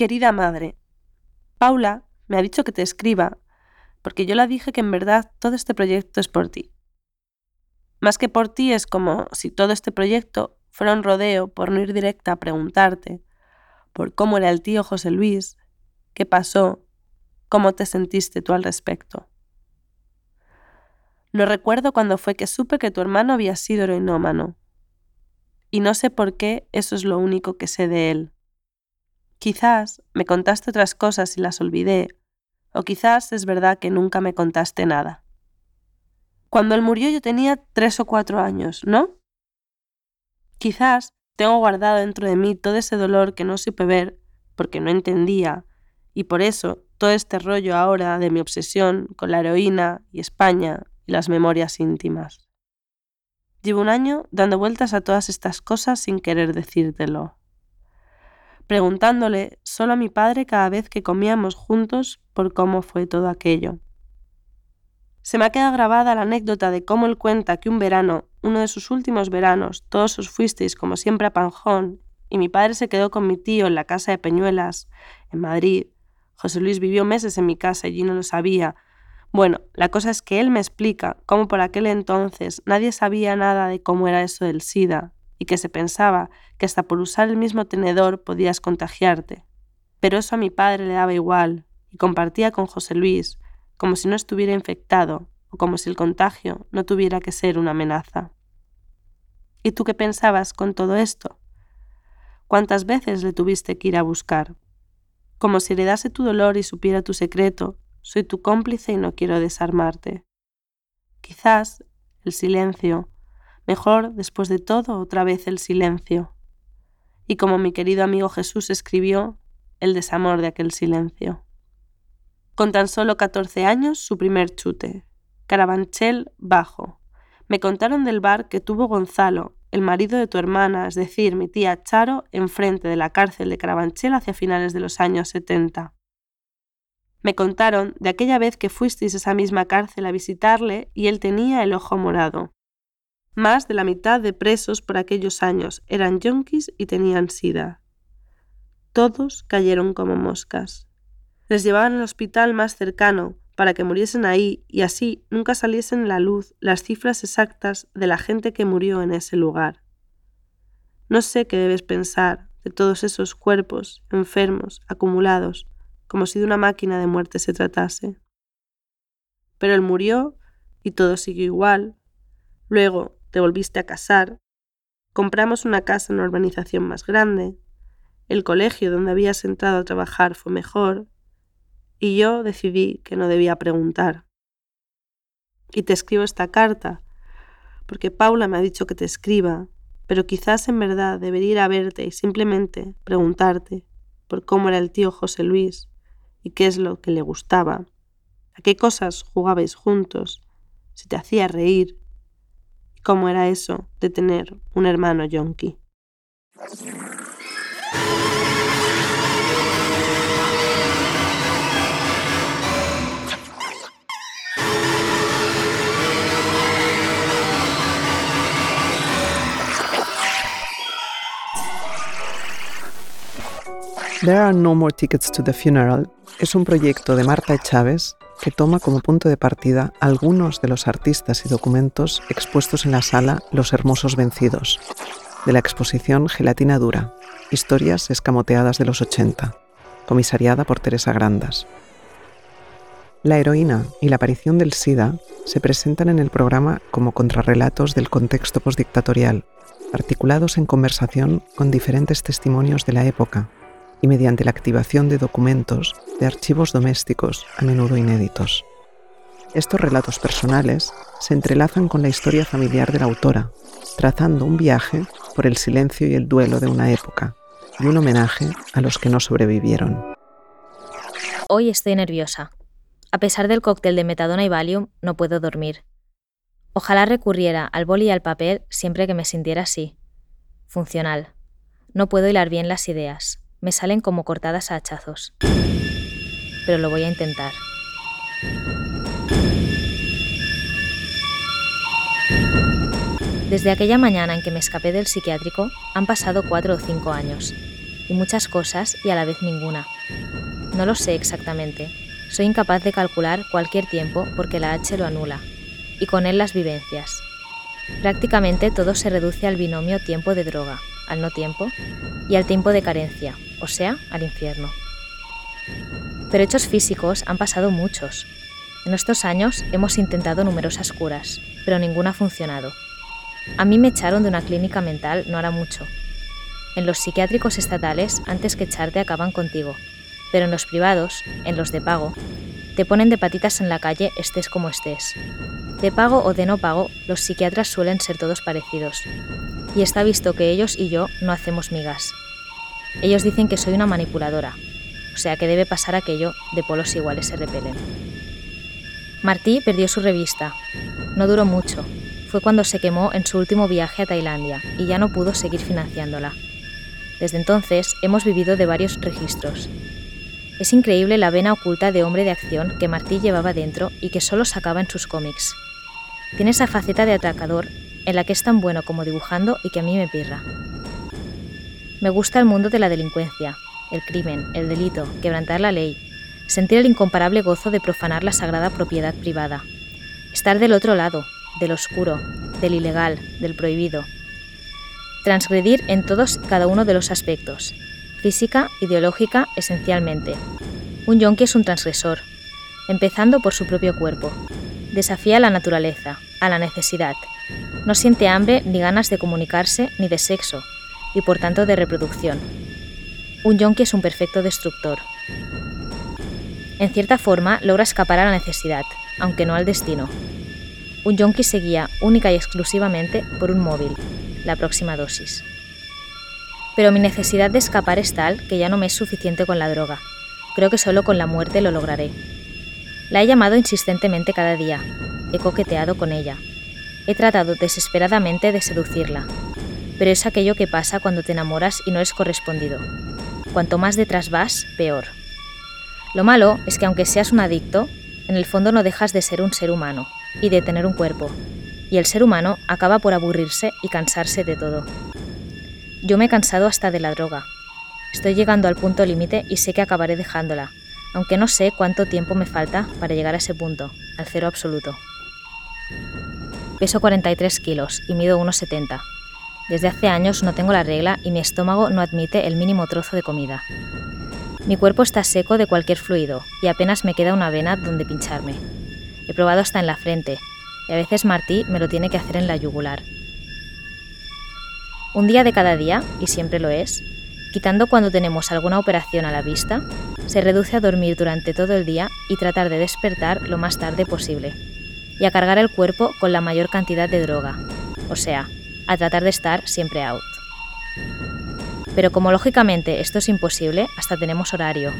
Querida madre, Paula me ha dicho que te escriba, porque yo la dije que en verdad todo este proyecto es por ti. Más que por ti es como si todo este proyecto fuera un rodeo por no ir directa a preguntarte por cómo era el tío José Luis, qué pasó, cómo te sentiste tú al respecto. No recuerdo cuándo fue que supe que tu hermano había sido heroinómano. Y no sé por qué eso es lo único que sé de él. Quizás me contaste otras cosas y las olvidé, o quizás es verdad que nunca me contaste nada. Cuando él murió yo tenía tres o cuatro años, ¿no? Quizás tengo guardado dentro de mí todo ese dolor que no supe ver porque no entendía, y por eso todo este rollo ahora de mi obsesión con la heroína y España y las memorias íntimas. Llevo un año dando vueltas a todas estas cosas sin querer decírtelo, preguntándole solo a mi padre cada vez que comíamos juntos por cómo fue todo aquello. Se me ha quedado grabada la anécdota de cómo él cuenta que un verano, uno de sus últimos veranos, todos os fuisteis como siempre a Panjón, y mi padre se quedó con mi tío en la casa de Peñuelas, en Madrid. José Luis vivió meses en mi casa y yo no lo sabía. Bueno, la cosa es que él me explica cómo por aquel entonces nadie sabía nada de cómo era eso del SIDA, y que se pensaba que hasta por usar el mismo tenedor podías contagiarte. Pero eso a mi padre le daba igual, y compartía con José Luis, como si no estuviera infectado o como si el contagio no tuviera que ser una amenaza. ¿Y tú qué pensabas con todo esto? ¿Cuántas veces le tuviste que ir a buscar? Como si heredase tu dolor y supiera tu secreto, soy tu cómplice y no quiero desarmarte. Quizás el silencio, mejor después de todo otra vez el silencio. Y como mi querido amigo Jesús escribió, el desamor de aquel silencio. Con tan solo 14 años, su primer chute. Carabanchel bajo. Me contaron del bar que tuvo Gonzalo, el marido de tu hermana, es decir, mi tía Charo, enfrente de la cárcel de Carabanchel hacia finales de los años 70. Me contaron de aquella vez que fuisteis a esa misma cárcel a visitarle y él tenía el ojo morado. Más de la mitad de presos por aquellos años eran yonkis y tenían sida. Todos cayeron como moscas les llevaban al hospital más cercano para que muriesen ahí y así nunca saliesen a la luz las cifras exactas de la gente que murió en ese lugar. No sé qué debes pensar de todos esos cuerpos enfermos, acumulados, como si de una máquina de muerte se tratase. Pero él murió y todo siguió igual. Luego te volviste a casar. Compramos una casa en una urbanización más grande. El colegio donde habías entrado a trabajar fue mejor y yo decidí que no debía preguntar. Y te escribo esta carta, porque Paula me ha dicho que te escriba, pero quizás en verdad debería ir a verte y simplemente preguntarte por cómo era el tío José Luis y qué es lo que le gustaba, a qué cosas jugabais juntos, si te hacía reír cómo era eso de tener un hermano yonki. There Are No More Tickets to the Funeral es un proyecto de Marta Chávez que toma como punto de partida algunos de los artistas y documentos expuestos en la sala Los Hermosos Vencidos, de la exposición Gelatina Dura, Historias escamoteadas de los 80, comisariada por Teresa Grandas. La heroína y la aparición del SIDA se presentan en el programa como contrarrelatos del contexto postdictatorial, articulados en conversación con diferentes testimonios de la época y mediante la activación de documentos de archivos domésticos, a menudo inéditos. Estos relatos personales se entrelazan con la historia familiar de la autora, trazando un viaje por el silencio y el duelo de una época y un homenaje a los que no sobrevivieron. Hoy estoy nerviosa. A pesar del cóctel de metadona y Valium, no puedo dormir. Ojalá recurriera al boli y al papel siempre que me sintiera así. Funcional. No puedo hilar bien las ideas me salen como cortadas a hachazos. Pero lo voy a intentar. Desde aquella mañana en que me escapé del psiquiátrico han pasado cuatro o cinco años. y muchas cosas y a la vez ninguna. No lo sé exactamente. Soy incapaz de calcular cualquier tiempo porque la H lo anula, y con él las vivencias. Prácticamente todo se reduce al binomio tiempo de droga, al no tiempo, y al tiempo de carencia, o sea, al infierno. Pero hechos físicos han pasado muchos. En estos años hemos intentado numerosas curas, pero ninguna ha funcionado. A mí me echaron de una clínica mental no hará mucho. En los psiquiátricos estatales, antes que echarte, acaban contigo, pero en los privados, en los de pago, te ponen de patitas en la calle estés como estés. De pago o de no pago, los psiquiatras suelen ser todos parecidos. Y está visto que ellos y yo no hacemos migas. Ellos dicen que soy una manipuladora, o sea que debe pasar aquello de polos iguales se repelen. Martí perdió su revista. No duró mucho. Fue cuando se quemó en su último viaje a Tailandia y ya no pudo seguir financiándola. Desde entonces hemos vivido de varios registros. Es increíble la vena oculta de hombre de acción que Martí llevaba dentro y que solo sacaba en sus cómics. Tiene esa faceta de atracador en la que es tan bueno como dibujando y que a mí me pirra. Me gusta el mundo de la delincuencia, el crimen, el delito, quebrantar la ley, sentir el incomparable gozo de profanar la sagrada propiedad privada, estar del otro lado, del oscuro, del ilegal, del prohibido. Transgredir en todos cada uno de los aspectos, física, ideológica, esencialmente. Un yonki es un transgresor, empezando por su propio cuerpo. Desafía a la naturaleza, a la necesidad. No siente hambre ni ganas de comunicarse ni de sexo, y por tanto de reproducción. Un yonki es un perfecto destructor, en cierta forma logra escapar a la necesidad, aunque no al destino. Un yonki se guía única y exclusivamente por un móvil, la próxima dosis. Pero mi necesidad de escapar es tal que ya no me es suficiente con la droga. Creo que solo con la muerte lo lograré. La he llamado insistentemente cada día. He coqueteado con ella. He tratado desesperadamente de seducirla. Pero es aquello que pasa cuando te enamoras y no es correspondido. Cuanto más detrás vas, peor. Lo malo es que aunque seas un adicto, en el fondo no dejas de ser un ser humano y de tener un cuerpo, y el ser humano acaba por aburrirse y cansarse de todo. Yo me he cansado hasta de la droga. Estoy llegando al punto límite y sé que acabaré dejándola, aunque no sé cuánto tiempo me falta para llegar a ese punto, al cero absoluto. Peso 43 kilos y mido 1,70. Desde hace años no tengo la regla y mi estómago no admite el mínimo trozo de comida. Mi cuerpo está seco de cualquier fluido y apenas me queda una vena donde pincharme. He probado hasta en la frente y a veces Martí me lo tiene que hacer en la yugular. Un día de cada día, y siempre lo es, quitando cuando tenemos alguna operación a la vista, se reduce a dormir durante todo el día y tratar de despertar lo más tarde posible, y a cargar el cuerpo con la mayor cantidad de droga, o sea, a tratar de estar siempre out. Pero como lógicamente esto es imposible, hasta tenemos horario.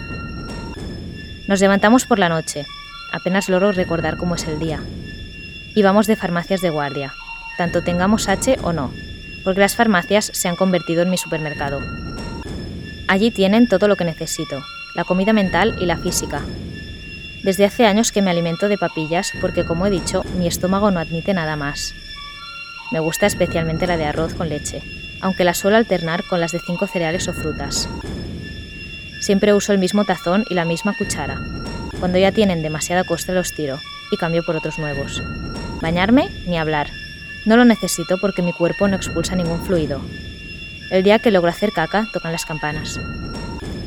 Nos levantamos por la noche, apenas logro recordar cómo es el día. Y vamos de farmacias de guardia, tanto tengamos H o no, porque las farmacias se han convertido en mi supermercado. Allí tienen todo lo que necesito, la comida mental y la física. Desde hace años que me alimento de papillas porque, como he dicho, mi estómago no admite nada más. Me gusta especialmente la de arroz con leche, aunque la suelo alternar con las de cinco cereales o frutas. Siempre uso el mismo tazón y la misma cuchara. Cuando ya tienen demasiada costa los tiro y cambio por otros nuevos. Bañarme ni hablar. No lo necesito porque mi cuerpo no expulsa ningún fluido. El día que logro hacer caca tocan las campanas.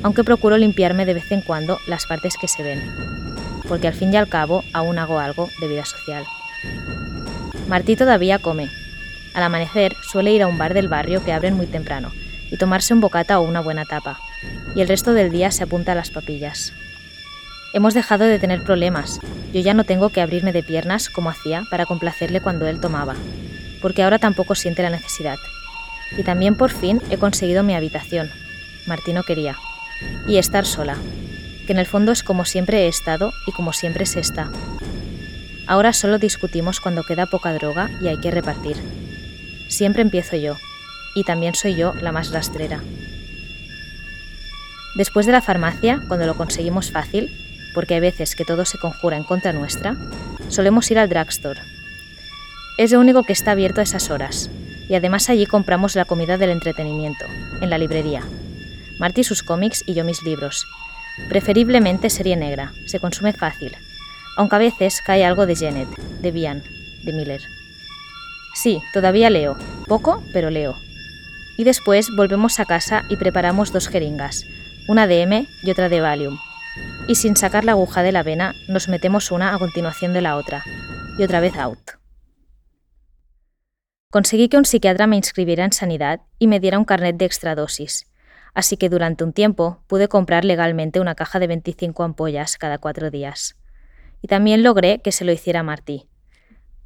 Aunque procuro limpiarme de vez en cuando las partes que se ven, porque al fin y al cabo aún hago algo de vida social. Martí todavía come, al amanecer suele ir a un bar del barrio que abren muy temprano y tomarse un bocata o una buena tapa, y el resto del día se apunta a las papillas. Hemos dejado de tener problemas, yo ya no tengo que abrirme de piernas como hacía para complacerle cuando él tomaba, porque ahora tampoco siente la necesidad. Y también por fin he conseguido mi habitación, Martino quería, y estar sola, que en el fondo es como siempre he estado y como siempre se está. Ahora solo discutimos cuando queda poca droga y hay que repartir. Siempre empiezo yo, y también soy yo la más rastrera. Después de la farmacia, cuando lo conseguimos fácil, porque hay veces que todo se conjura en contra nuestra, solemos ir al drugstore. Es lo único que está abierto a esas horas, y además allí compramos la comida del entretenimiento, en la librería. Marty sus cómics y yo mis libros. Preferiblemente serie negra, se consume fácil, aunque a veces cae algo de Janet, de Bian, de Miller. Sí, todavía leo, poco, pero leo. Y después volvemos a casa y preparamos dos jeringas, una de M y otra de Valium. Y sin sacar la aguja de la vena, nos metemos una a continuación de la otra, y otra vez out. Conseguí que un psiquiatra me inscribiera en sanidad y me diera un carnet de extradosis, así que durante un tiempo pude comprar legalmente una caja de 25 ampollas cada cuatro días. Y también logré que se lo hiciera Martí.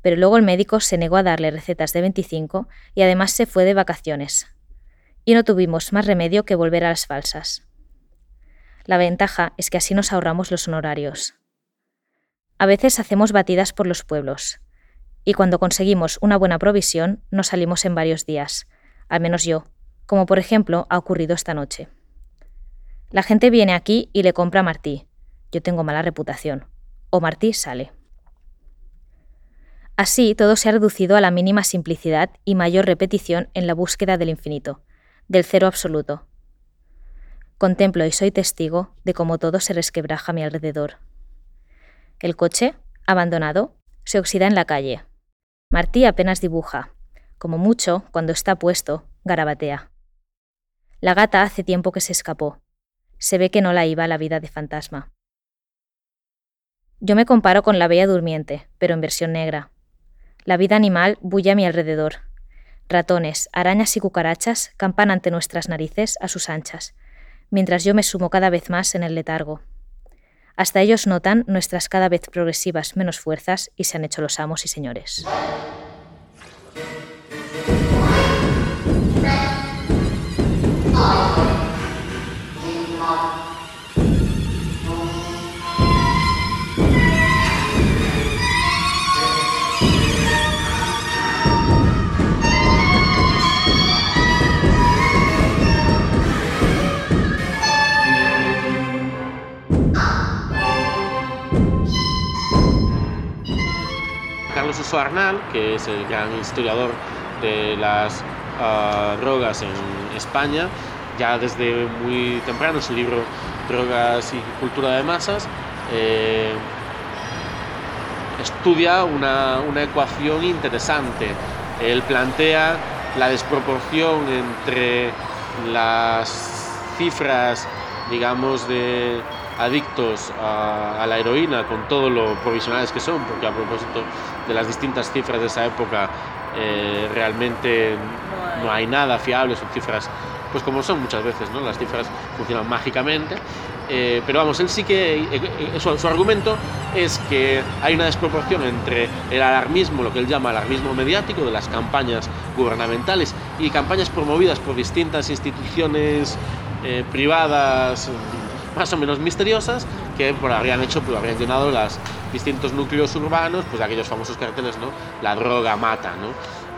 Pero luego el médico se negó a darle recetas de 25 y además se fue de vacaciones. Y no tuvimos más remedio que volver a las falsas. La ventaja es que así nos ahorramos los honorarios. A veces hacemos batidas por los pueblos, y cuando conseguimos una buena provisión nos salimos en varios días, al menos yo, como por ejemplo ha ocurrido esta noche. La gente viene aquí y le compra a Martí. Yo tengo mala reputación. O Martí sale. Así todo se ha reducido a la mínima simplicidad y mayor repetición en la búsqueda del infinito, del cero absoluto. Contemplo y soy testigo de cómo todo se resquebraja a mi alrededor. El coche, abandonado, se oxida en la calle. Martí apenas dibuja. Como mucho, cuando está puesto, garabatea. La gata hace tiempo que se escapó. Se ve que no la iba la vida de fantasma. Yo me comparo con la bella durmiente, pero en versión negra. La vida animal bulle a mi alrededor. Ratones, arañas y cucarachas campan ante nuestras narices a sus anchas, mientras yo me sumo cada vez más en el letargo. Hasta ellos notan nuestras cada vez progresivas menos fuerzas y se han hecho los amos y señores. Arnal, que es el gran historiador de las uh, drogas en España, ya desde muy temprano, su libro Drogas y Cultura de Masas, eh, estudia una, una ecuación interesante. Él plantea la desproporción entre las cifras, digamos, de adictos a, a, la heroína, con todo lo provisionales que son, porque a propósito de las distintas cifras de esa época, eh, realmente no hay nada fiable, son cifras, pues como son muchas veces, ¿no? las cifras funcionan mágicamente, eh, pero vamos, él sí que, eh, eh, su, su, argumento es que hay una desproporción entre el alarmismo, lo que él llama alarmismo mediático, de las campañas gubernamentales y campañas promovidas por distintas instituciones privadas más o menos misteriosas que pues, habrían hecho, pues habrían llenado los distintos núcleos urbanos, pues aquellos famosos carteles, ¿no? La droga mata, ¿no?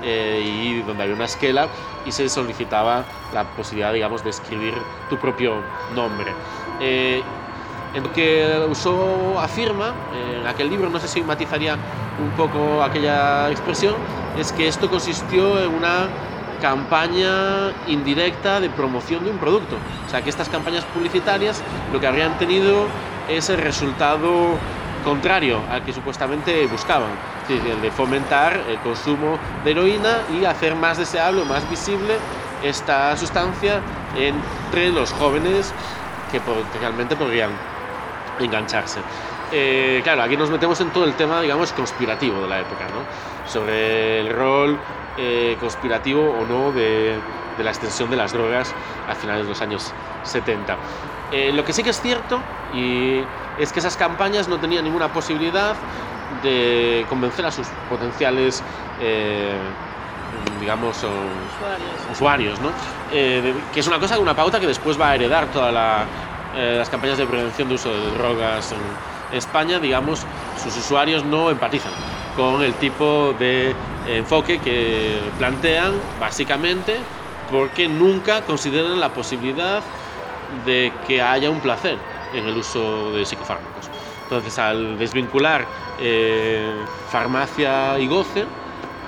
Eh, y donde había una esquela y se solicitaba la posibilidad, digamos, de escribir tu propio nombre. Eh, en lo que usó afirma en aquel libro, no sé si matizaría un poco aquella expresión, es que esto consistió en una campaña indirecta de promoción de un producto. O sea, que estas campañas publicitarias lo que habrían tenido es el resultado contrario al que supuestamente buscaban, es decir, el de fomentar el consumo de heroína y hacer más deseable o más visible esta sustancia entre los jóvenes que realmente podrían engancharse. Eh, claro, aquí nos metemos en todo el tema, digamos, conspirativo de la época, ¿no? Sobre el rol eh, conspirativo o no de, de, la extensión de las drogas a finales de los años 70. Eh, lo que sí que es cierto y es que esas campañas no tenían ninguna posibilidad de convencer a sus potenciales, eh, digamos, usuarios, usuarios ¿no? Eh, que es una cosa, una pauta que después va a heredar todas la, eh, las campañas de prevención de uso de drogas en España, digamos, sus usuarios no empatizan con el tipo de enfoque que plantean, básicamente, porque nunca consideran la posibilidad de que haya un placer en el uso de psicofármacos. Entonces, al desvincular eh, farmacia y goce,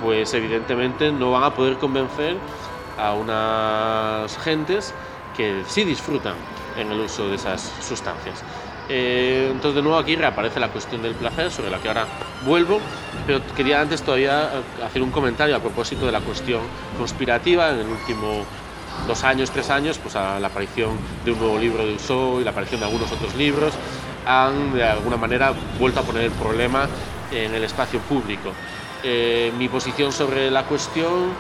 pues evidentemente no van a poder convencer a unas gentes que sí disfrutan en el uso de esas sustancias. Eh, entonces de nuevo aquí reaparece la cuestión del placer, sobre la que ahora vuelvo, pero quería antes todavía eh, hacer un comentario a propósito de la cuestión conspirativa. En el último dos años, tres años, pues la aparición de un nuevo libro de Uso y la aparición de algunos otros libros han de alguna manera vuelto a poner el problema en el espacio público. Eh, mi posición sobre la cuestión,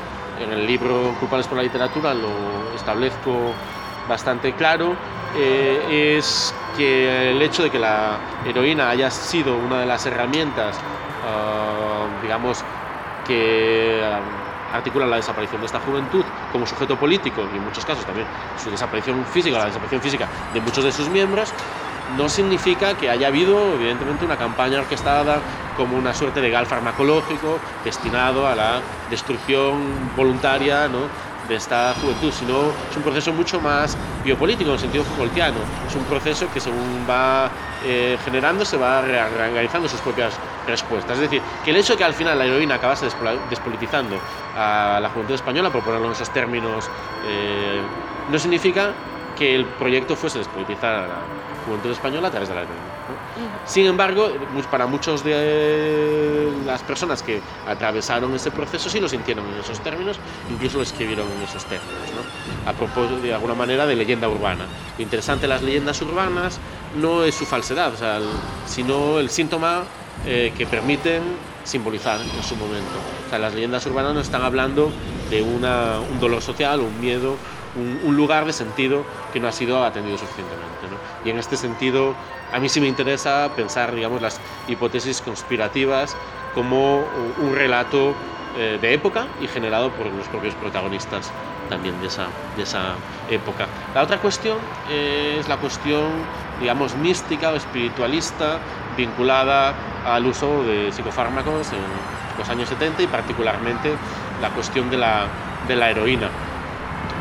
en el libro Culpables por la literatura lo establezco bastante claro, es que el hecho de que la heroína haya sido una de las herramientas, ah, digamos, que uh, articulan la desaparición de esta juventud como sujeto político y en muchos casos también su desaparición física, la desaparición física de muchos de sus miembros, no significa que haya habido, evidentemente, una campaña orquestada como una suerte de gal farmacológico destinado a la destrucción voluntaria ¿no? De esta juventud, sino es un proceso mucho más biopolítico en el sentido Foucaultiano. Es un proceso que según va eh, generando se va reorganizando sus propias respuestas. Es decir, que el hecho de que al final la heroína acabase despolitizando a la juventud española, por ponerlo en esos términos, eh, no significa que el proyecto fuese despolitizar a la juventud española a través de la heroína. Sin embargo, para muchos de las personas que atravesaron ese proceso sí lo sintieron en esos términos, incluso lo escribieron en esos términos, a propósito de alguna manera de leyenda urbana. Lo interesante de las leyendas urbanas no es su falsedad, sino el síntoma eh, que permiten simbolizar en su momento. las leyendas urbanas no están hablando de un dolor social, un miedo, un, lugar de sentido que no ha sido atendido suficientemente. Y en este sentido, a mí sí me interesa pensar, digamos, las hipótesis conspirativas como un relato eh, de época y generado por los propios protagonistas también de esa, de esa época. La otra cuestión es la cuestión, digamos, mística o espiritualista vinculada al uso de psicofármacos en los años 70 y particularmente la cuestión de la, de la heroína.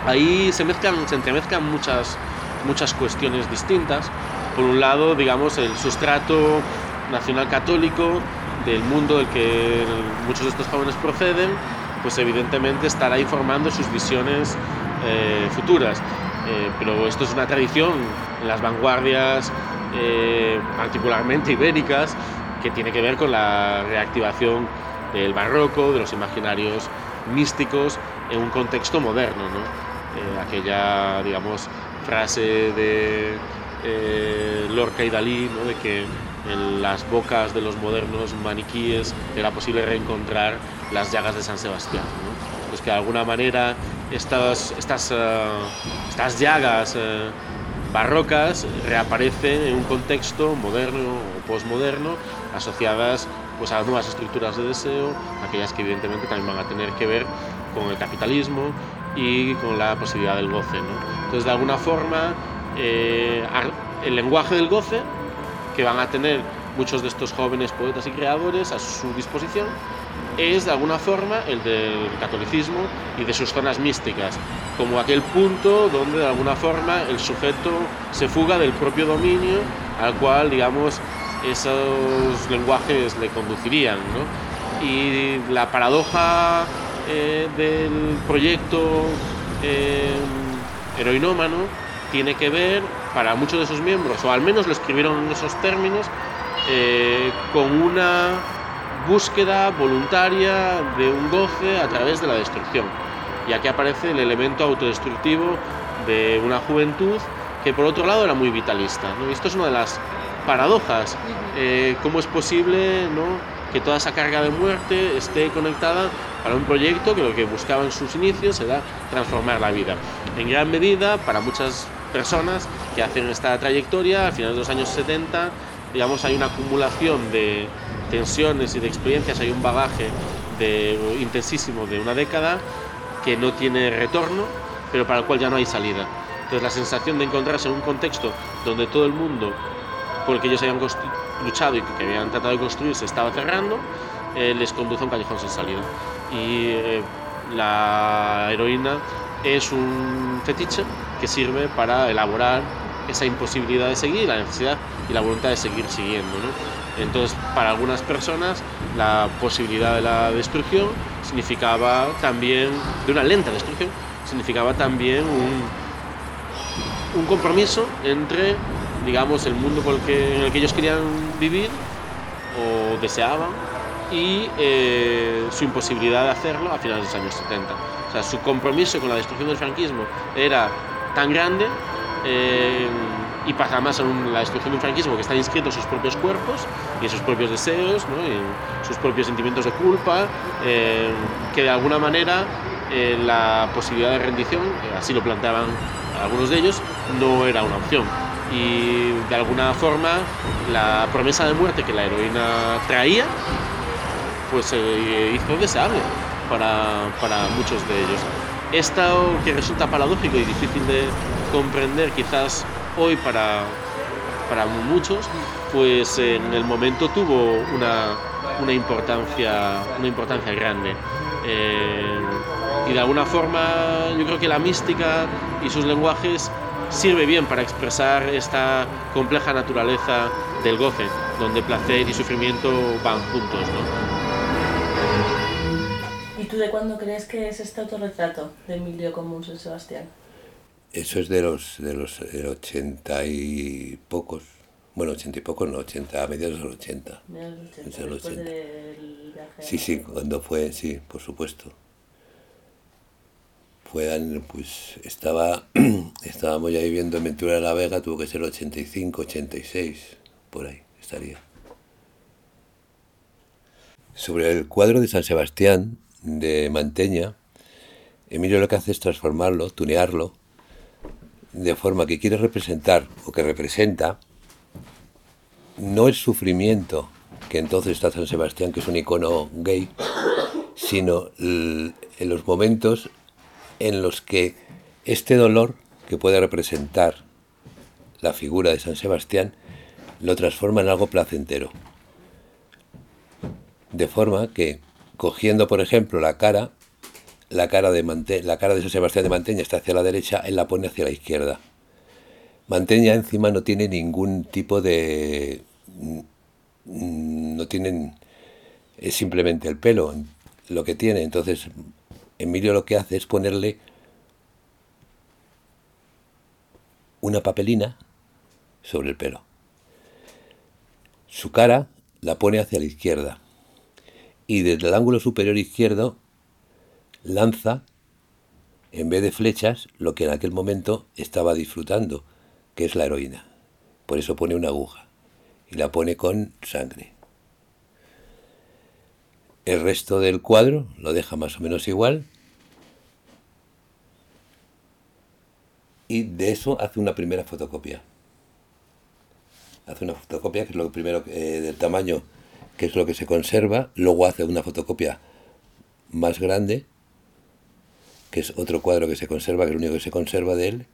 Ahí se, mezclan, se entremezclan muchas, muchas cuestiones distintas por un lado, digamos, el sustrato nacional católico del mundo del que muchos de estos jóvenes proceden, pues evidentemente estará informando sus visiones eh, futuras. Eh, pero esto es una tradición en las vanguardias, eh, particularmente ibéricas, que tiene que ver con la reactivación del barroco, de los imaginarios místicos en un contexto moderno. Aquella, digamos, frase de eh, Lorca y Dalí, de que en las bocas de los modernos maniquíes era posible reencontrar las llagas de San Sebastián. Pues que de alguna manera estas, estas, eh, estas llagas eh, barrocas reaparecen en un contexto moderno o posmoderno asociadas pues, a nuevas estructuras de deseo, aquellas que evidentemente también van a tener que ver con el capitalismo y con la posibilidad del goce. Entonces, de alguna forma, eh, el lenguaje del goce que van a tener muchos de estos jóvenes poetas y creadores a su disposición es de alguna forma el del catolicismo y de sus zonas místicas, como aquel punto donde de alguna forma el sujeto se fuga del propio dominio al cual, digamos, esos lenguajes le conducirían. Y la paradoja eh, del proyecto eh, heroinómano tiene que ver, para muchos de sus miembros, o al menos lo escribieron en esos términos, eh, con una búsqueda voluntaria de un goce a través de la destrucción. Y aquí aparece el elemento autodestructivo de una juventud que por otro lado era muy vitalista. Esto es una de las paradojas. Eh, ¿Cómo es posible que toda esa carga de muerte esté conectada para un proyecto que lo que buscaba en sus inicios era transformar la vida? En gran medida, para muchas personas que hacen esta trayectoria, al final de los años 70, digamos, hay una acumulación de tensiones y de experiencias, hay un bagaje de, intensísimo de una década que no tiene retorno, pero para el cual ya no hay salida. Entonces la sensación de encontrarse en un contexto donde todo el mundo por el que ellos habían luchado y que habían tratado de construir se estaba cerrando, eh, les conduce a un callejón sin salida. Y eh, la heroína es un fetiche que sirve para elaborar esa imposibilidad de seguir, la necesidad y la voluntad de seguir siguiendo. Entonces, para algunas personas, la posibilidad de la destrucción significaba también, de una lenta destrucción, significaba también un compromiso entre, digamos, el mundo con el que, en el que ellos querían vivir o deseaban y eh, su imposibilidad de hacerlo a finales de los años 70. O sea, su compromiso con la destrucción del franquismo era tan grande eh, y pasa además en la destrucción de un franquismo que está inscrito en sus propios cuerpos y sus propios deseos, ¿no? en sus propios sentimientos de culpa, eh, que de alguna manera la posibilidad de rendición, así lo planteaban algunos de ellos, no era una opción. Y de alguna forma la promesa de muerte que la heroína traía pues se eh, hizo deseable para, para muchos de ellos. Esto que resulta paradójico y difícil de comprender quizás hoy para, para muchos, pues en el momento tuvo una, una importancia, una importancia grande. Eh, y de alguna forma yo creo que la mística y sus lenguajes sirve bien para expresar esta compleja naturaleza del goce, donde placer y sufrimiento van juntos. ¿no? tú de cuándo crees que es este autorretrato de Emilio Común San Sebastián? Eso es de los de los ochenta y pocos. Bueno, ochenta y pocos, no, ochenta, a mediados de los ochenta. Mediados de los ochenta. Sí, sí, cuando fue, sí, por supuesto. Fue, pues, estaba, estábamos ya viviendo en Ventura de la Vega, tuvo que ser 85, 86, por ahí estaría. Sobre el cuadro de San Sebastián, de Manteña, Emilio lo que hace es transformarlo, tunearlo, de forma que quiere representar o que representa no el sufrimiento que entonces está San Sebastián, que es un icono gay, sino en los momentos en los que este dolor que puede representar la figura de San Sebastián lo transforma en algo placentero. De forma que cogiendo, por ejemplo, la cara, la cara de, la cara de San Sebastián de Manteña está hacia la derecha, él la pone hacia la izquierda. Manteña encima no tiene ningún tipo de... Mm, no tienen... Es simplemente el pelo lo que tiene. Entonces, Emilio lo que hace es ponerle una papelina sobre el pelo. Su cara la pone hacia la izquierda y desde el ángulo superior izquierdo lanza, en vez de flechas, lo que en aquel momento estaba disfrutando, que es la heroína. Por eso pone una aguja y la pone con sangre. El resto del cuadro lo deja más o menos igual. Y de eso hace una primera fotocopia. Hace una fotocopia, que es lo primero eh, del tamaño que es lo que se conserva, luego hace una fotocopia más grande, que es otro cuadro que se conserva, que es lo único que se conserva de él,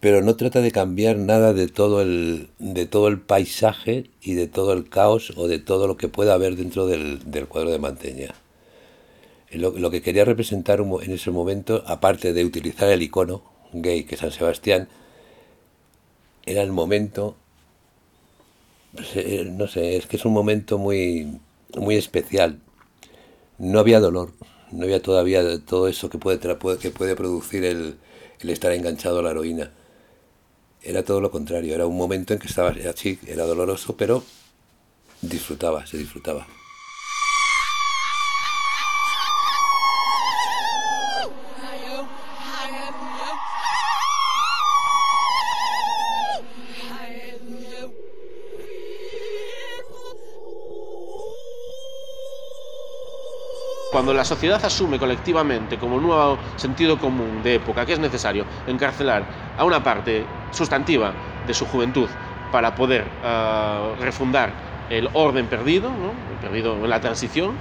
pero no trata de cambiar nada de todo el, de todo el paisaje y de todo el caos o de todo lo que pueda haber dentro del, cuadro de Manteña. Lo, lo, que quería representar en ese momento, aparte de utilizar el icono gay que es San Sebastián, era el momento pues, eh, no sé, es que es un momento muy, muy especial. No había dolor, no había todavía todo eso que puede, que puede producir el, el estar enganchado a la heroína. Era todo lo contrario, era un momento en que estaba así, era doloroso, pero disfrutaba, se disfrutaba. Cuando la sociedad asume colectivamente como nuevo sentido común de época que es necesario encarcelar a una parte sustantiva de su juventud para poder ah, refundar el orden perdido, perdido en la transición,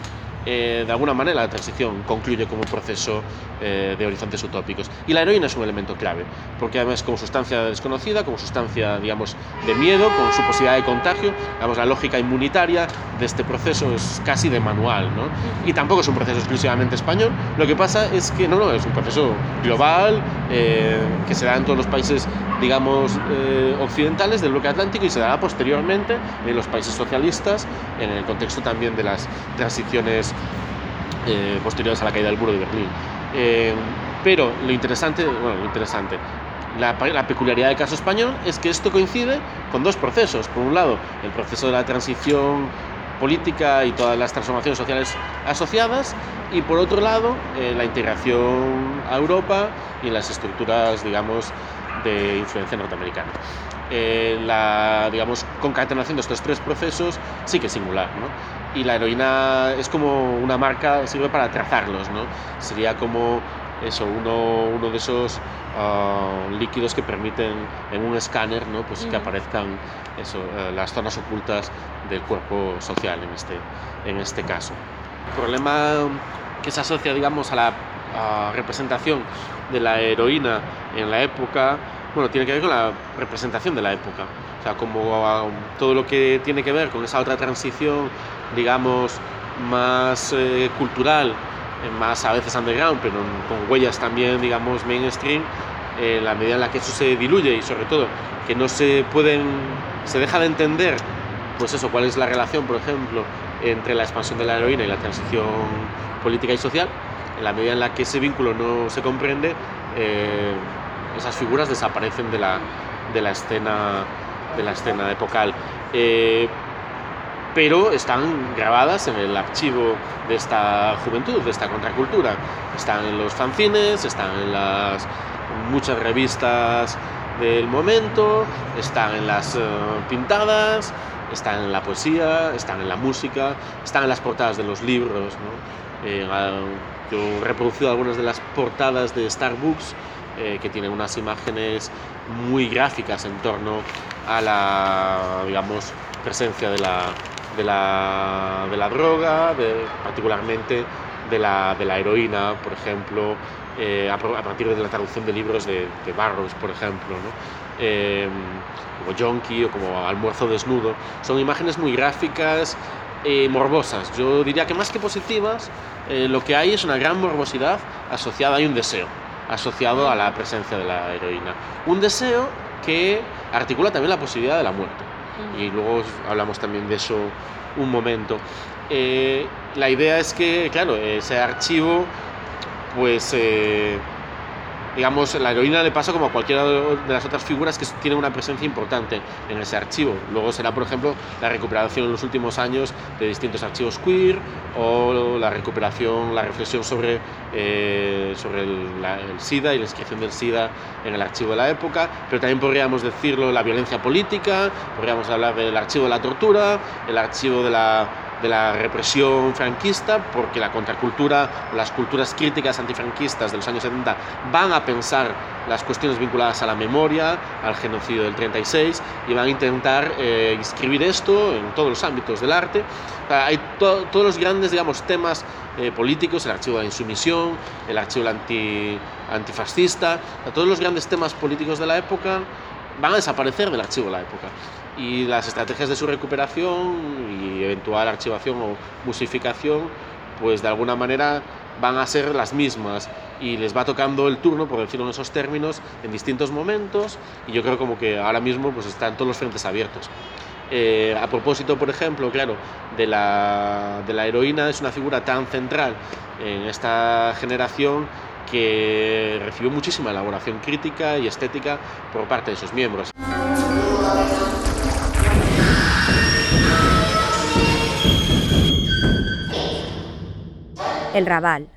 eh, de alguna manera la transición concluye como un proceso eh, de horizontes utópicos. Y la heroína es un elemento clave, porque además como sustancia desconocida, como sustancia, digamos, de miedo, con su posibilidad de contagio, digamos, la lógica inmunitaria de este proceso es casi de manual, ¿no? Y tampoco es un proceso exclusivamente español, lo que pasa es que no, no, es un proceso global, eh, que se da en todos los países, digamos, occidentales del bloque atlántico y se dará posteriormente en los países socialistas, en el contexto también de las transiciones posteriores a la caída del muro de Berlín. Eh, pero lo interesante, bueno, lo interesante, La, peculiaridad del caso español es que esto coincide con dos procesos. Por un lado, el proceso de la transición política y todas las transformaciones sociales asociadas, y por otro lado, eh, la integración a Europa y las estructuras, digamos, de influencia norteamericana. Eh, la digamos, concatenación de estos tres procesos sí que es singular. ¿no? Y la heroína es como una marca, sirve para trazarlos. ¿no? Sería como eso, uno, uno de esos ah, líquidos que permiten en un escáner ¿no? pues que aparezcan eso, eh, las zonas ocultas del cuerpo social en este, en este caso. El problema que se asocia digamos, a la representación de la heroína en la época bueno, tiene que ver con la representación de la época. O sea, como todo lo que tiene que ver con esa otra transición, digamos, más eh, cultural, eh, más a veces underground, pero con huellas también, digamos, mainstream, en la medida en la que eso se diluye y sobre todo que no se pueden, se deja de entender, pues eso, cuál es la relación, por ejemplo, entre la expansión de la heroína y la transición política y social, en la medida en la que ese vínculo no se comprende, eh, esas figuras desaparecen de la, de la, escena, de la escena epocal. Eh, pero están grabadas en el archivo de esta juventud, de esta contracultura. Están en los fanzines, están en las muchas revistas del momento, están en las eh, pintadas, están en la poesía, están en la música, están en las portadas de los libros. Eh, yo he reproducido algunas de las portadas de Starbucks eh, que tiene unas imágenes muy gráficas en torno a la, digamos, presencia de la, de la, de la droga, particularmente de la, de la, heroína, por ejemplo, eh, a, partir de la traducción de libros de, de Barrows, por ejemplo. Eh, como Jonky o como Almuerzo Desnudo. Son imágenes muy gráficas, morbosas. Yo diría que más que positivas, lo que hay es una gran morbosidad asociada, hay un deseo asociado a la presencia de la heroína. Un deseo que articula también la posibilidad de la muerte. Y luego hablamos también de eso un momento. Eh, la idea es que, claro, ese archivo, pues eh, digamos, la heroína le pasa como a cualquiera de las otras figuras que tienen una presencia importante en ese archivo. Luego será, por ejemplo, la recuperación en los últimos años de distintos archivos queer o la recuperación, la reflexión sobre, eh, sobre el, SIDA y la inscripción del SIDA en el archivo de la época, pero también podríamos decirlo la violencia política, podríamos hablar del archivo de la tortura, el archivo de la de la represión franquista, porque la contracultura, las culturas críticas antifranquistas de los años 70 van a pensar las cuestiones vinculadas a la memoria, al genocidio del 36, y van a intentar eh, inscribir esto en todos los ámbitos del arte. hay todos los grandes, digamos, temas eh, políticos, el archivo de la insumisión, el archivo anti, antifascista, todos los grandes temas políticos de la época van a desaparecer del archivo de la época y las estrategias de su recuperación y eventual archivación o musificación, pues de alguna manera van a ser las mismas y les va tocando el turno, por decirlo en esos términos, en distintos momentos y yo creo como que ahora mismo pues están todos los frentes abiertos. Eh, a propósito, por ejemplo, claro, de la, de la heroína es una figura tan central en esta generación que recibió muchísima elaboración crítica y estética por parte de sus miembros. El Raval,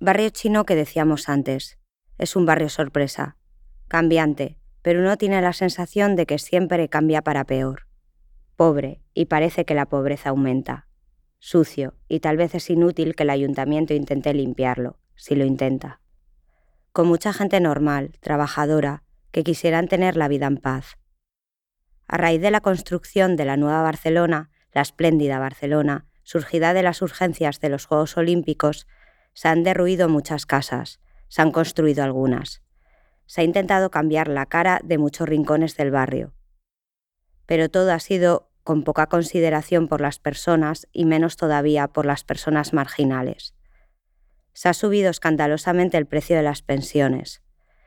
barrio chino que decíamos antes. Es un barrio sorpresa, cambiante, pero uno tiene la sensación de que siempre cambia para peor. Pobre, y parece que la pobreza aumenta. Sucio, y tal vez es inútil que el ayuntamiento intente limpiarlo, si lo intenta. Con mucha gente normal, trabajadora, que quisieran tener la vida en paz. A raíz de la construcción de la nueva Barcelona, la espléndida Barcelona, surgida de las urgencias de los Juegos Olímpicos, se han derruido muchas casas, se han construido algunas. Se ha intentado cambiar la cara de muchos rincones del barrio. Pero todo ha sido con poca consideración por las personas y menos todavía por las personas marginales. Se ha subido escandalosamente el precio de las pensiones.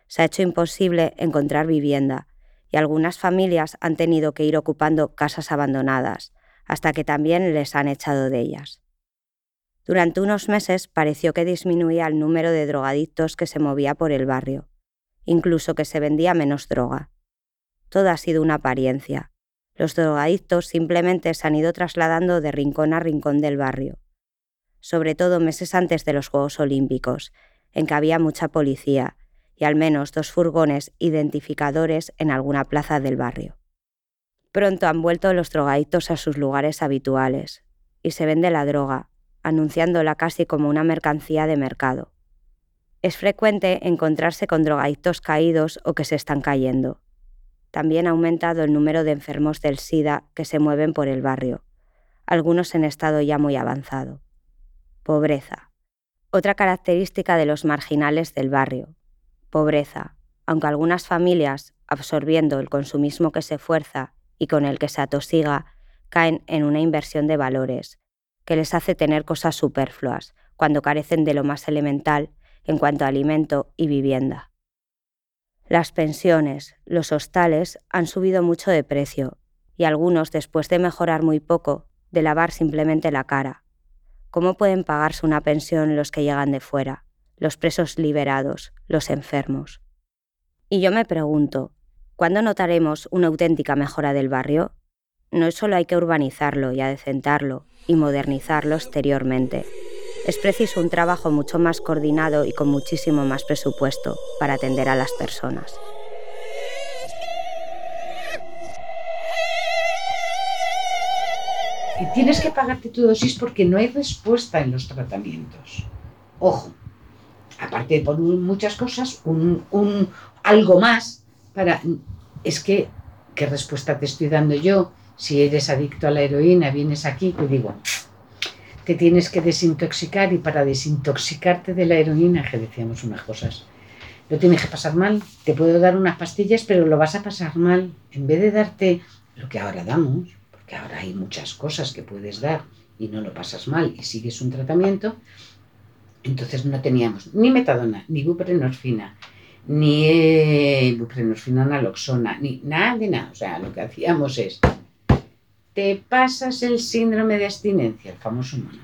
Se ha hecho imposible encontrar vivienda y algunas familias han tenido que ir ocupando casas abandonadas, hasta que también les han echado de ellas. Durante unos meses pareció que disminuía el número de drogadictos que se movía por el barrio, incluso que se vendía menos droga. Todo ha sido una apariencia. Los drogadictos simplemente se han ido trasladando de rincón a rincón del barrio, sobre todo meses antes de los Juegos Olímpicos, en que había mucha policía y al menos dos furgones identificadores en alguna plaza del barrio. Pronto han vuelto los drogadictos a sus lugares habituales y se vende la droga, anunciándola casi como una mercancía de mercado. Es frecuente encontrarse con drogadictos caídos o que se están cayendo. También ha aumentado el número de enfermos del SIDA que se mueven por el barrio, algunos en estado ya muy avanzado. Pobreza. Otra característica de los marginales del barrio. Pobreza, aunque algunas familias, absorbiendo el consumismo que se fuerza y con el que se atosiga, caen en una inversión de valores, que les hace tener cosas superfluas, cuando carecen de lo más elemental en cuanto a alimento y vivienda. Las pensiones, los hostales han subido mucho de precio, y algunos, después de mejorar muy poco, de lavar simplemente la cara, ¿Cómo pueden pagarse una pensión los que llegan de fuera, los presos liberados, los enfermos? Y yo me pregunto, ¿cuándo notaremos una auténtica mejora del barrio? No solo hay que urbanizarlo y adecentarlo y modernizarlo exteriormente. Es preciso un trabajo mucho más coordinado y con muchísimo más presupuesto para atender a las personas. tienes que pagarte tu dosis porque no hay respuesta en los tratamientos. Ojo, aparte de por muchas cosas, un, algo más para... Es que, ¿qué respuesta te estoy dando yo? Si eres adicto a la heroína, vienes aquí, te digo, te tienes que desintoxicar y para desintoxicarte de la heroína, que decíamos unas cosas, lo tienes que pasar mal. Te puedo dar unas pastillas, pero lo vas a pasar mal. En vez de darte lo que ahora damos, ahora hay muchas cosas que puedes dar y no lo pasas mal y sigues un tratamiento, entonces no teníamos ni metadona, ni buprenorfina, ni buprenorfina naloxona, ni nada de nada. O sea, lo que hacíamos es, te pasas el síndrome de abstinencia, el famoso mono,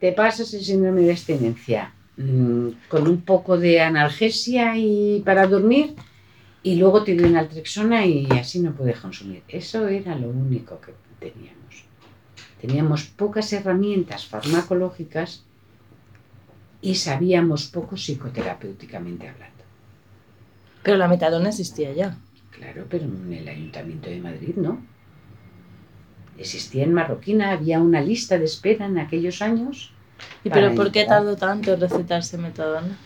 te pasas el síndrome de abstinencia mm, con un poco de analgesia y para dormir y luego te doy una altrexona y así no puedes consumir. Eso era lo único que teníamos. Teníamos pocas herramientas farmacológicas y sabíamos poco psicoterapéuticamente hablando. Pero la metadona existía ya. Claro, pero en el Ayuntamiento de Madrid no. Existía en Marroquina, había una lista de espera en aquellos años. ¿Y pero por qué tardó tanto en recetarse metadona?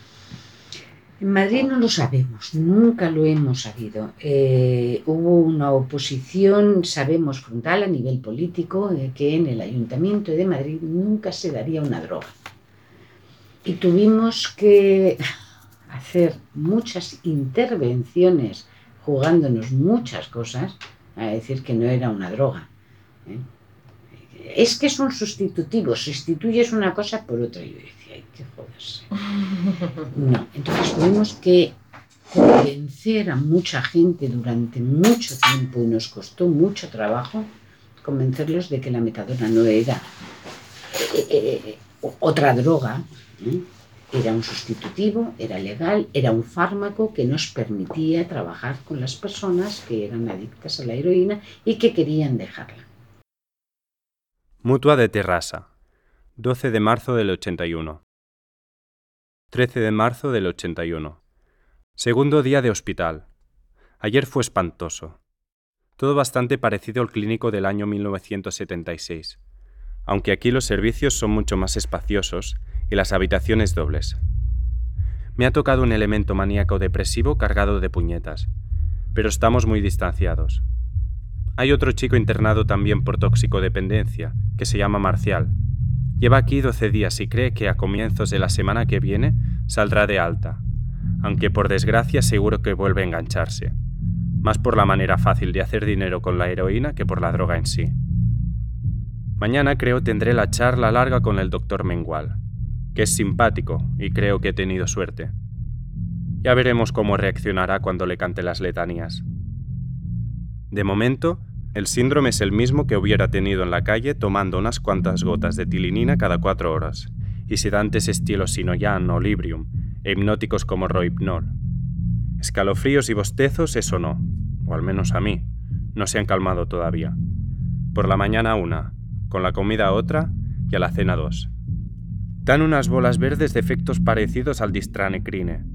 En Madrid no lo sabemos, nunca lo hemos sabido. Eh, hubo una oposición, sabemos, frontal a nivel político, de que en el Ayuntamiento de Madrid nunca se daría una droga. Y tuvimos que hacer muchas intervenciones jugándonos muchas cosas a decir que no era una droga. ¿eh? Es que es un sustitutivo, sustituyes una cosa por otra. Y que joderse. No, entonces tuvimos que convencer a mucha gente durante mucho tiempo y nos costó mucho trabajo convencerlos de que la metadona no era eh, eh, otra droga, era un sustitutivo, era legal, era un fármaco que nos permitía trabajar con las personas que eran adictas a la heroína y que querían dejarla. Mutua de Terrassa, 12 de marzo del 81. 13 de marzo del 81. Segundo día de hospital. Ayer fue espantoso. Todo bastante parecido al clínico del año 1976, aunque aquí los servicios son mucho más espaciosos y las habitaciones dobles. Me ha tocado un elemento maníaco depresivo cargado de puñetas, pero estamos muy distanciados. Hay otro chico internado también por toxicodependencia, que se llama Marcial, Lleva aquí 12 días y cree que a comienzos de la semana que viene saldrá de alta, aunque por desgracia seguro que vuelve a engancharse, más por la manera fácil de hacer dinero con la heroína que por la droga en sí. Mañana creo tendré la charla larga con el doctor Mengual, que es simpático y creo que he tenido suerte. Ya veremos cómo reaccionará cuando le cante las letanías. De momento, el síndrome es el mismo que hubiera tenido en la calle tomando unas cuantas gotas de tilinina cada cuatro horas, y sedantes estilo Sinoyan o Librium, e hipnóticos como Rohypnol. Escalofríos y bostezos, eso no, o al menos a mí, no se han calmado todavía. Por la mañana una, con la comida otra y a la cena dos. Dan unas bolas verdes de efectos parecidos al distranecrine,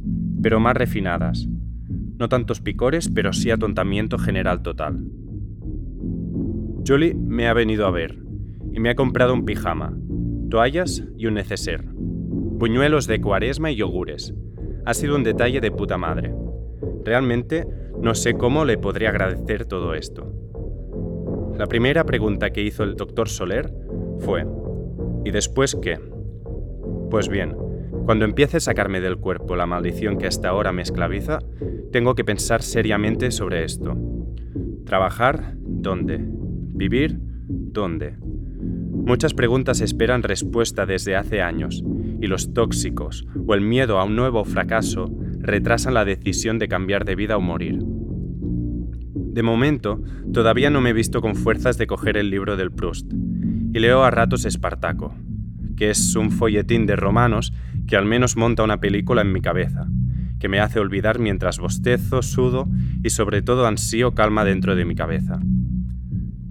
pero más refinadas. No tantos picores, pero sí atontamiento general total. Julie me ha venido a ver y me ha comprado un pijama, toallas y un neceser, buñuelos de cuaresma y yogures. Ha sido un detalle de puta madre. Realmente no sé cómo le podría agradecer todo esto. La primera pregunta que hizo el doctor Soler fue, ¿y después qué? Pues bien, cuando empiece a sacarme del cuerpo la maldición que hasta ahora me esclaviza, tengo que pensar seriamente sobre esto. ¿Trabajar? ¿Dónde? ¿Vivir? ¿Dónde? Muchas preguntas esperan respuesta desde hace años, y los tóxicos o el miedo a un nuevo fracaso retrasan la decisión de cambiar de vida o morir. De momento, todavía no me he visto con fuerzas de coger el libro del Proust, y leo a ratos Espartaco, que es un folletín de romanos que al menos monta una película en mi cabeza, que me hace olvidar mientras bostezo, sudo y sobre todo ansío calma dentro de mi cabeza.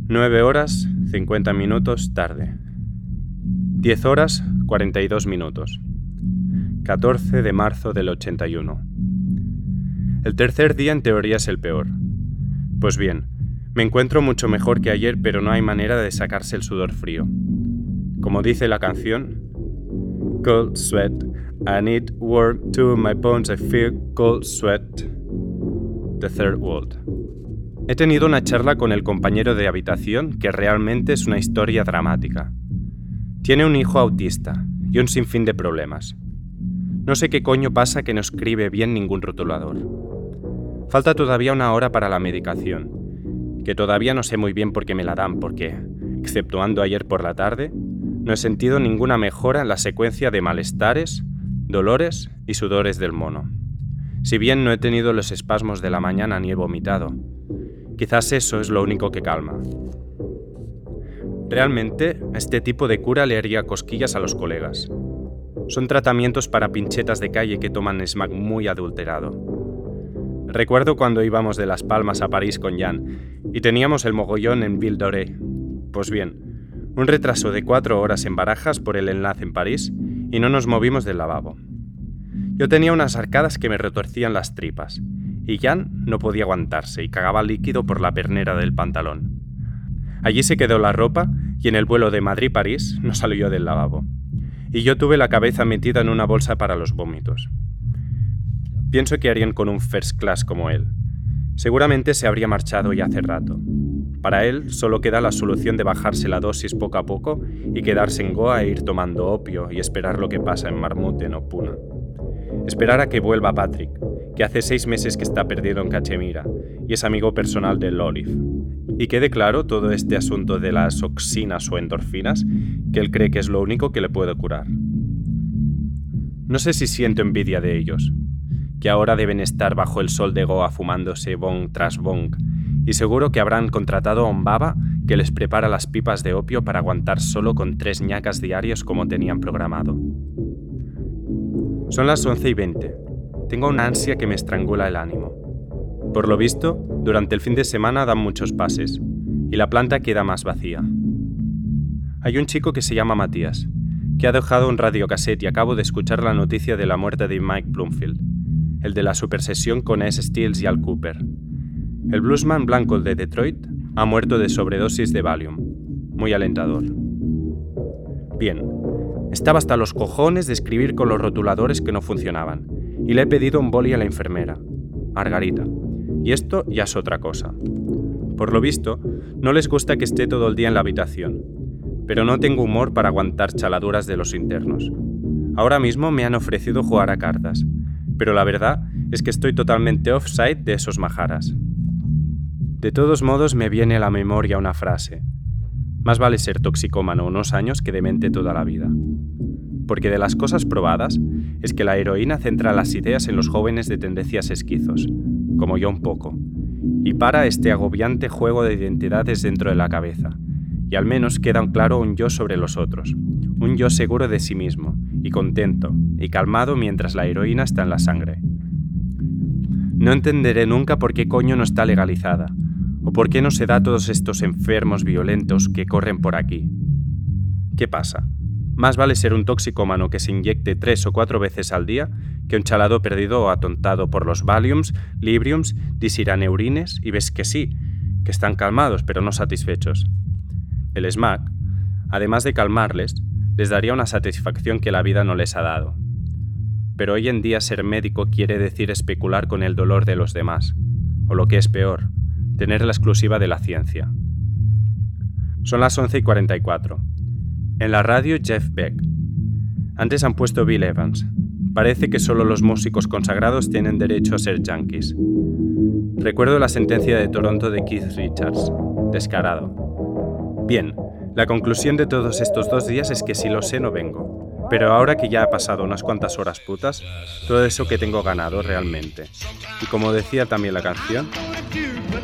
9 horas, 50 minutos tarde. 10 horas, 42 minutos. 14 de marzo del 81. El tercer día en teoría es el peor. Pues bien, me encuentro mucho mejor que ayer, pero no hay manera de sacarse el sudor frío. Como dice la canción, Cold sweat, I need warm to my bones, I feel cold sweat. The Third World. He tenido una charla con el compañero de habitación que realmente es una historia dramática. Tiene un hijo autista y un sinfín de problemas. No sé qué coño pasa que no escribe bien ningún rotulador. Falta todavía una hora para la medicación, que todavía no sé muy bien por qué me la dan, porque, exceptuando ayer por la tarde, no he sentido ninguna mejora en la secuencia de malestares, dolores y sudores del mono. Si bien no he tenido los espasmos de la mañana ni he vomitado, quizás eso es lo único que calma. Realmente, este tipo de cura le haría cosquillas a los colegas. Son tratamientos para pinchetas de calle que toman smack muy adulterado. Recuerdo cuando íbamos de Las Palmas a París con Jan y teníamos el mogollón en Ville d'Oré. Pues bien, un retraso de cuatro horas en barajas por el enlace en París y no nos movimos del lavabo. Yo tenía unas arcadas que me retorcían las tripas y Jan no podía aguantarse y cagaba líquido por la pernera del pantalón. Allí se quedó la ropa y en el vuelo de Madrid-París no salió del lavabo y yo tuve la cabeza metida en una bolsa para los vómitos. Pienso que harían con un first class como él. Seguramente se habría marchado ya hace rato. Para él solo queda la solución de bajarse la dosis poco a poco y quedarse en Goa e ir tomando opio y esperar lo que pasa en Marmuten o Puna. Esperar a que vuelva Patrick, que hace seis meses que está perdido en Cachemira y es amigo personal de Lolif. Y quede claro todo este asunto de las oxinas o endorfinas, que él cree que es lo único que le puede curar. No sé si siento envidia de ellos, que ahora deben estar bajo el sol de Goa fumándose bong tras bong, y seguro que habrán contratado a un baba que les prepara las pipas de opio para aguantar solo con tres ñacas diarias como tenían programado. Son las 11 y 20. Tengo una ansia que me estrangula el ánimo. Por lo visto, durante el fin de semana dan muchos pases, y la planta queda más vacía. Hay un chico que se llama Matías, que ha dejado un radiocassette y acabo de escuchar la noticia de la muerte de Mike Bloomfield, el de la supersesión con S. Steels y Al Cooper. El bluesman blanco de Detroit ha muerto de sobredosis de Valium. Muy alentador. Bien, estaba hasta los cojones de escribir con los rotuladores que no funcionaban, y le he pedido un boli a la enfermera, Margarita. Y esto ya es otra cosa. Por lo visto, no les gusta que esté todo el día en la habitación, pero no tengo humor para aguantar chaladuras de los internos. Ahora mismo me han ofrecido jugar a cartas, pero la verdad es que estoy totalmente offside de esos majaras. De todos modos me viene a la memoria una frase. Más vale ser toxicómano unos años que demente toda la vida. Porque de las cosas probadas es que la heroína centra las ideas en los jóvenes de tendencias esquizos, como yo un poco, y para este agobiante juego de identidades dentro de la cabeza, y al menos queda claro un yo sobre los otros, un yo seguro de sí mismo, y contento, y calmado mientras la heroína está en la sangre. No entenderé nunca por qué coño no está legalizada, por qué no se da a todos estos enfermos violentos que corren por aquí. ¿Qué pasa? Más vale ser un toxicómano que se inyecte tres o cuatro veces al día que un chalado perdido o atontado por los Valiums, Libriums, disiraneurines y ves que sí, que están calmados pero no satisfechos. El SMAC, además de calmarles, les daría una satisfacción que la vida no les ha dado. Pero hoy en día ser médico quiere decir especular con el dolor de los demás, o lo que es peor, tener la exclusiva de la ciencia. Son las 11 y 44. En la radio Jeff Beck. Antes han puesto Bill Evans. Parece que solo los músicos consagrados tienen derecho a ser yankees. Recuerdo la sentencia de Toronto de Keith Richards. Descarado. Bien, la conclusión de todos estos dos días es que si lo sé no vengo. Pero ahora que ya ha pasado unas cuantas horas putas, todo eso que tengo ganado realmente. Y como decía también la canción,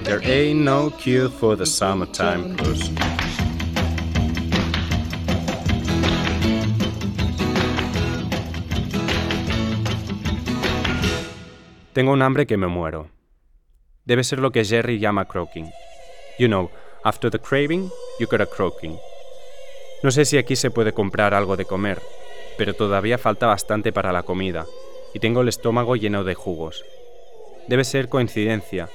There ain't no cure for the summertime blues. Tengo un hambre que me muero. Debe ser lo que Jerry llama croaking. You know, after the craving, you got a croaking. No sé si aquí se puede comprar algo de comer, pero todavía falta bastante para la comida, y tengo el estómago lleno de jugos. Debe ser coincidencia,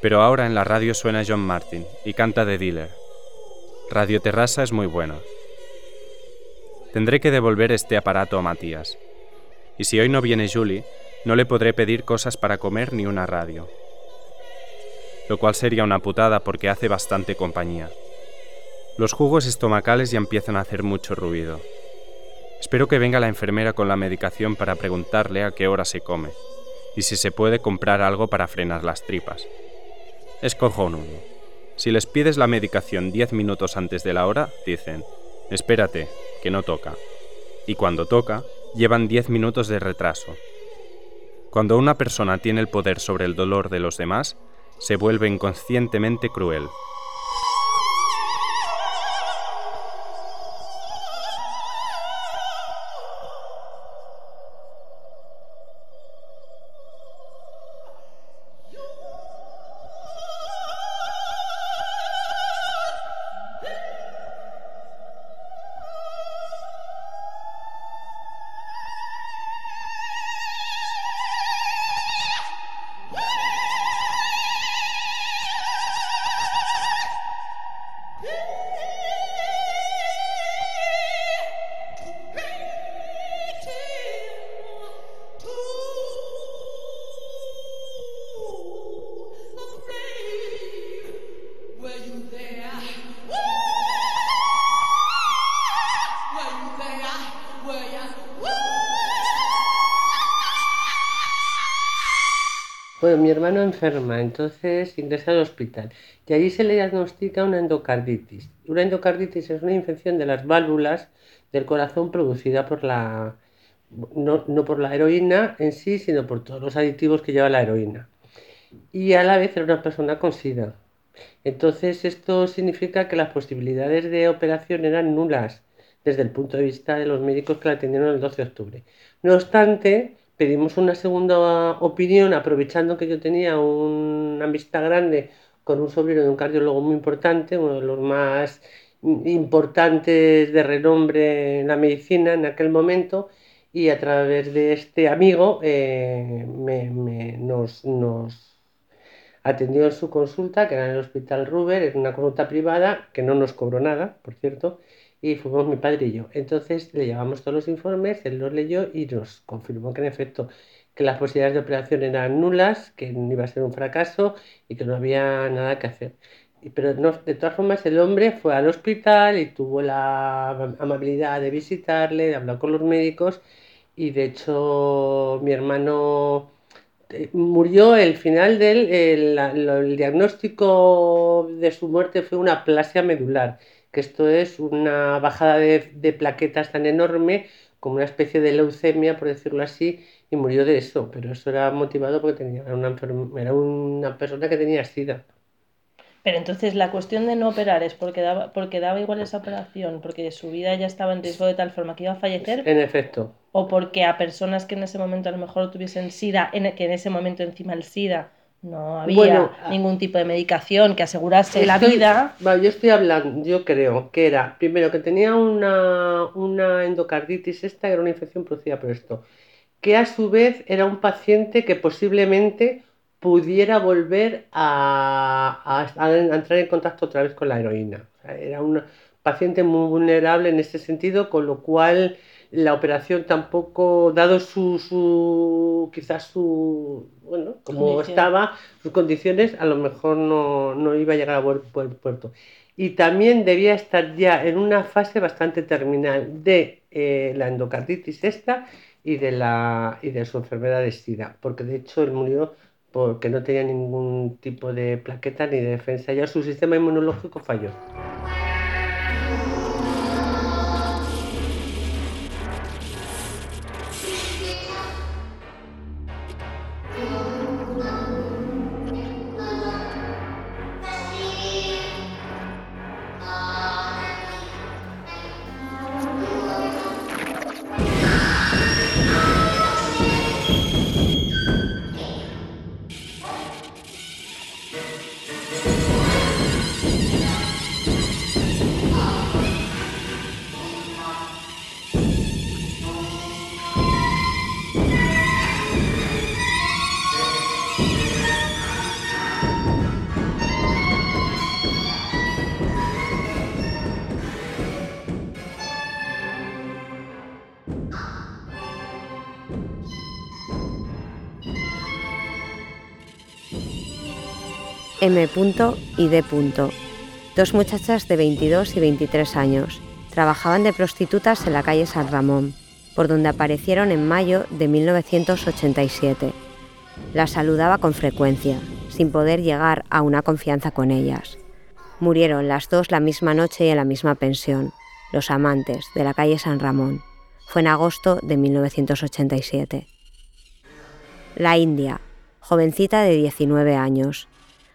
pero ahora en la radio suena John Martin y canta The Dealer. Radio Terrassa es muy buena. Tendré que devolver este aparato a Matías. Y si hoy no viene Julie, no le podré pedir cosas para comer ni una radio. Lo cual sería una putada porque hace bastante compañía. Los jugos estomacales ya empiezan a hacer mucho ruido. Espero que venga la enfermera con la medicación para preguntarle a qué hora se come y si se puede comprar algo para frenar las tripas. Es cojonudo. Si les pides la medicación 10 minutos antes de la hora, dicen, espérate, que no toca. Y cuando toca, llevan 10 minutos de retraso. Cuando una persona tiene el poder sobre el dolor de los demás, se vuelve inconscientemente cruel. Mi hermano enferma, entonces ingresa al hospital y allí se le diagnostica una endocarditis. Una endocarditis es una infección de las válvulas del corazón producida por la, no, no por la heroína en sí, sino por todos los aditivos que lleva la heroína. Y a la vez era una persona con SIDA. Entonces esto significa que las posibilidades de operación eran nulas desde el punto de vista de los médicos que la atendieron el 12 de octubre. No obstante, pedimos una segunda opinión aprovechando que yo tenía una amistad grande con un sobrino de un cardiólogo muy importante, uno de los más importantes de renombre en la medicina en aquel momento y a través de este amigo eh, nos, nos, atendió en su consulta, que era en el Hospital Ruber, en una consulta privada, que no nos cobró nada, por cierto, y fuimos mi padre y yo. Entonces le llevamos todos los informes, él los leyó y nos confirmó que en efecto que las posibilidades de operación eran nulas, que iba a ser un fracaso y que no había nada que hacer. Pero no, de todas formas el hombre fue al hospital y tuvo la amabilidad de visitarle, de hablar con los médicos y de hecho mi hermano eh, murió el final del el, el diagnóstico de su muerte fue una plasia medular que esto es una bajada de, plaquetas tan enorme como una especie de leucemia, por decirlo así, y murió de eso, pero eso era motivado porque tenía, era, una, era una persona que tenía sida. Pero entonces la cuestión de no operar es porque daba, porque daba igual esa operación, porque su vida ya estaba en riesgo de tal forma que iba a fallecer. En efecto, o porque a personas que en ese momento a lo mejor tuviesen SIDA, en, que en ese momento encima el SIDA no había Bueno, ah, ningún tipo de medicación que asegurase la vida. Yo estoy hablando, yo creo que era, primero, que tenía una, una endocarditis, esta era una infección producida por esto, que a su vez era un paciente que posiblemente pudiera volver a, a- a entrar en contacto otra vez con la heroína. O sea, era un paciente muy vulnerable en este sentido, con lo cual la operación tampoco, dado su, su quizás su, bueno, como Condición. estaba, sus condiciones, a lo mejor no, no iba a llegar a buen buen puerto. Y también debía estar ya en una fase bastante terminal de eh, la endocarditis esta y de, la, y de su enfermedad de SIDA, porque de hecho él murió porque no tenía ningún tipo de plaqueta ni de defensa, ya su sistema inmunológico falló. M. y D. Dos muchachas de 22 y 23 años. Trabajaban de prostitutas en la calle San Ramón, por donde aparecieron en mayo de 1987. Las saludaba con frecuencia, sin poder llegar a una confianza con ellas. Murieron las dos la misma noche y en la misma pensión, los amantes de la calle San Ramón. Fue en agosto de 1987. La India, jovencita de 19 años.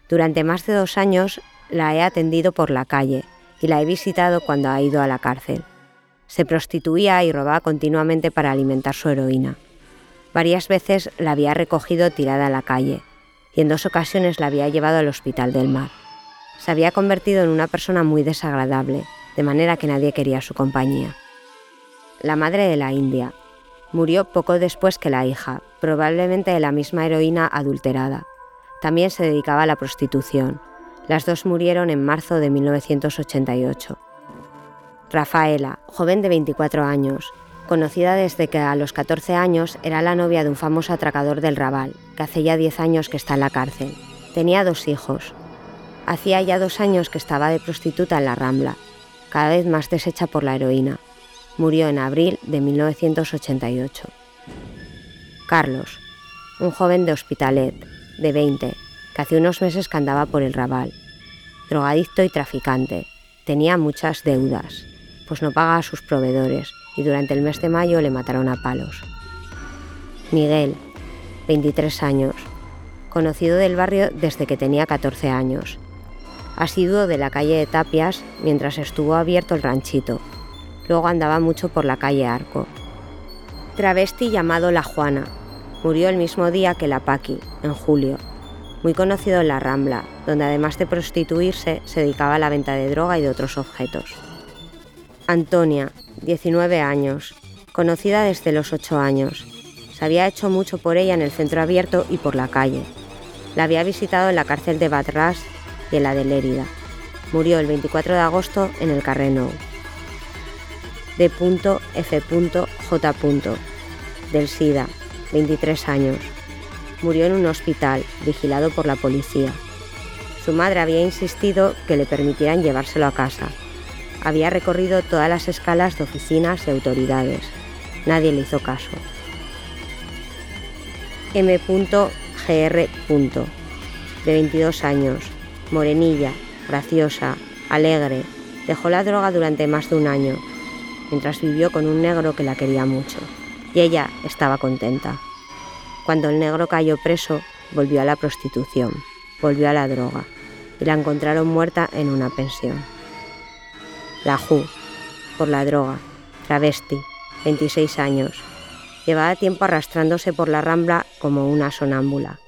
Durante más de dos años la he atendido por la calle y la he visitado cuando ha ido a la cárcel. Se prostituía y robaba continuamente para alimentar su heroína. Varias veces la había recogido tirada a la calle y en dos ocasiones la había llevado al hospital del mar. Se había convertido en una persona muy desagradable, de manera que nadie quería su compañía. La madre de la India murió poco después que la hija, probablemente de la misma heroína adulterada. También se dedicaba a la prostitución. Las dos murieron en marzo de 1988. Rafaela, joven de 24 años, conocida desde que a los 14 años era la novia de un famoso atracador del Raval, que hace ya 10 años que está en la cárcel. Tenía dos hijos. Hacía ya dos años que estaba de prostituta en la Rambla, cada vez más deshecha por la heroína. Murió en abril de 1988. Carlos, un joven de Hospitalet, de 20, que hace unos meses que andaba por el Raval. Drogadicto y traficante. Tenía muchas deudas, pues no pagaba a sus proveedores y durante el mes de mayo le mataron a palos. Miguel, 23 años, conocido del barrio desde que tenía 14 años. Asiduo de la calle de Tapias mientras estuvo abierto el ranchito. Luego andaba mucho por la calle Arco. Travesti llamado La Juana. Murió el mismo día que la Paqui, en julio. Muy conocido en la Rambla, donde además de prostituirse se dedicaba a la venta de droga y de otros objetos. Antonia, 19 años, conocida desde los 8 años. Se había hecho mucho por ella en el centro abierto y por la calle. La había visitado en la cárcel de Batras y en la de Lérida. Murió el 24 de agosto en el Carrenou. D.F.J. Del SIDA, 23 años. Murió en un hospital, vigilado por la policía. Su madre había insistido que le permitieran llevárselo a casa. Había recorrido todas las escalas de oficinas y autoridades. Nadie le hizo caso. M.Gr. De 22 años. Morenilla, graciosa, alegre. Dejó la droga durante más de un año, mientras vivió con un negro que la quería mucho. Y ella estaba contenta. Cuando el negro cayó preso, volvió a la prostitución, volvió a la droga, y la encontraron muerta en una pensión. La Ju, por la droga, travesti, 26 años, Llevaba tiempo arrastrándose por la rambla como una sonámbula.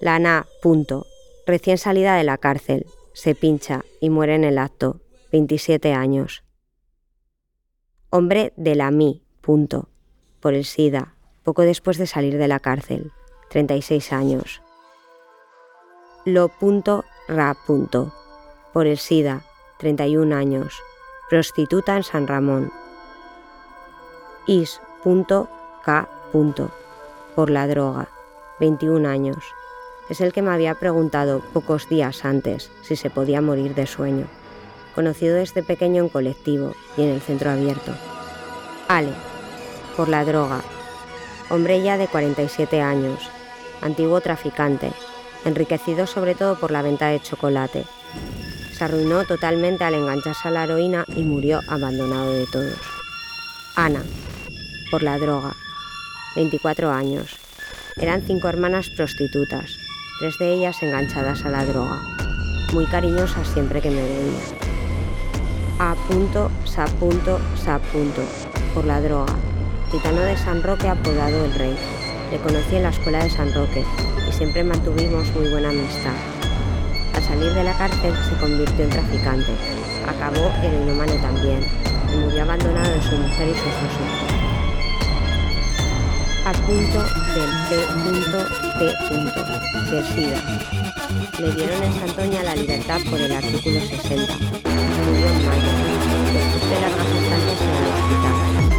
Lana, punto, recién salida de la cárcel, se pincha y muere en el acto, 27 años. Hombre de la Mi, por el SIDA, poco después de salir de la cárcel, 36 años. Lo punto ra punto, por el SIDA, 31 años, prostituta en San Ramón. Is punto K punto, por la droga, 21 años. Es el que me había preguntado pocos días antes si se podía morir de sueño. Conocido desde pequeño en colectivo y en el centro abierto. Ale, por la droga. Hombre ya de 47 años, antiguo traficante, enriquecido sobre todo por la venta de chocolate. Se arruinó totalmente al engancharse a la heroína y murió abandonado de todos. Ana, por la droga. 24 años. Eran cinco hermanas prostitutas, tres de ellas enganchadas a la droga. Muy cariñosas siempre que me veían. A punto, sa sa por la droga. Gitano de San Roque apodado el Rey. Le conocí en la escuela de San Roque y siempre mantuvimos muy buena amistad. Al salir de la cárcel se convirtió en traficante. Acabó heroinómano también y murió abandonado de su mujer y sus dos hijos a punto del P. T. del SIDA. Le dieron en Santoña la libertad por el artículo 60. Murió en mayo, después de largas estancias en el hospital,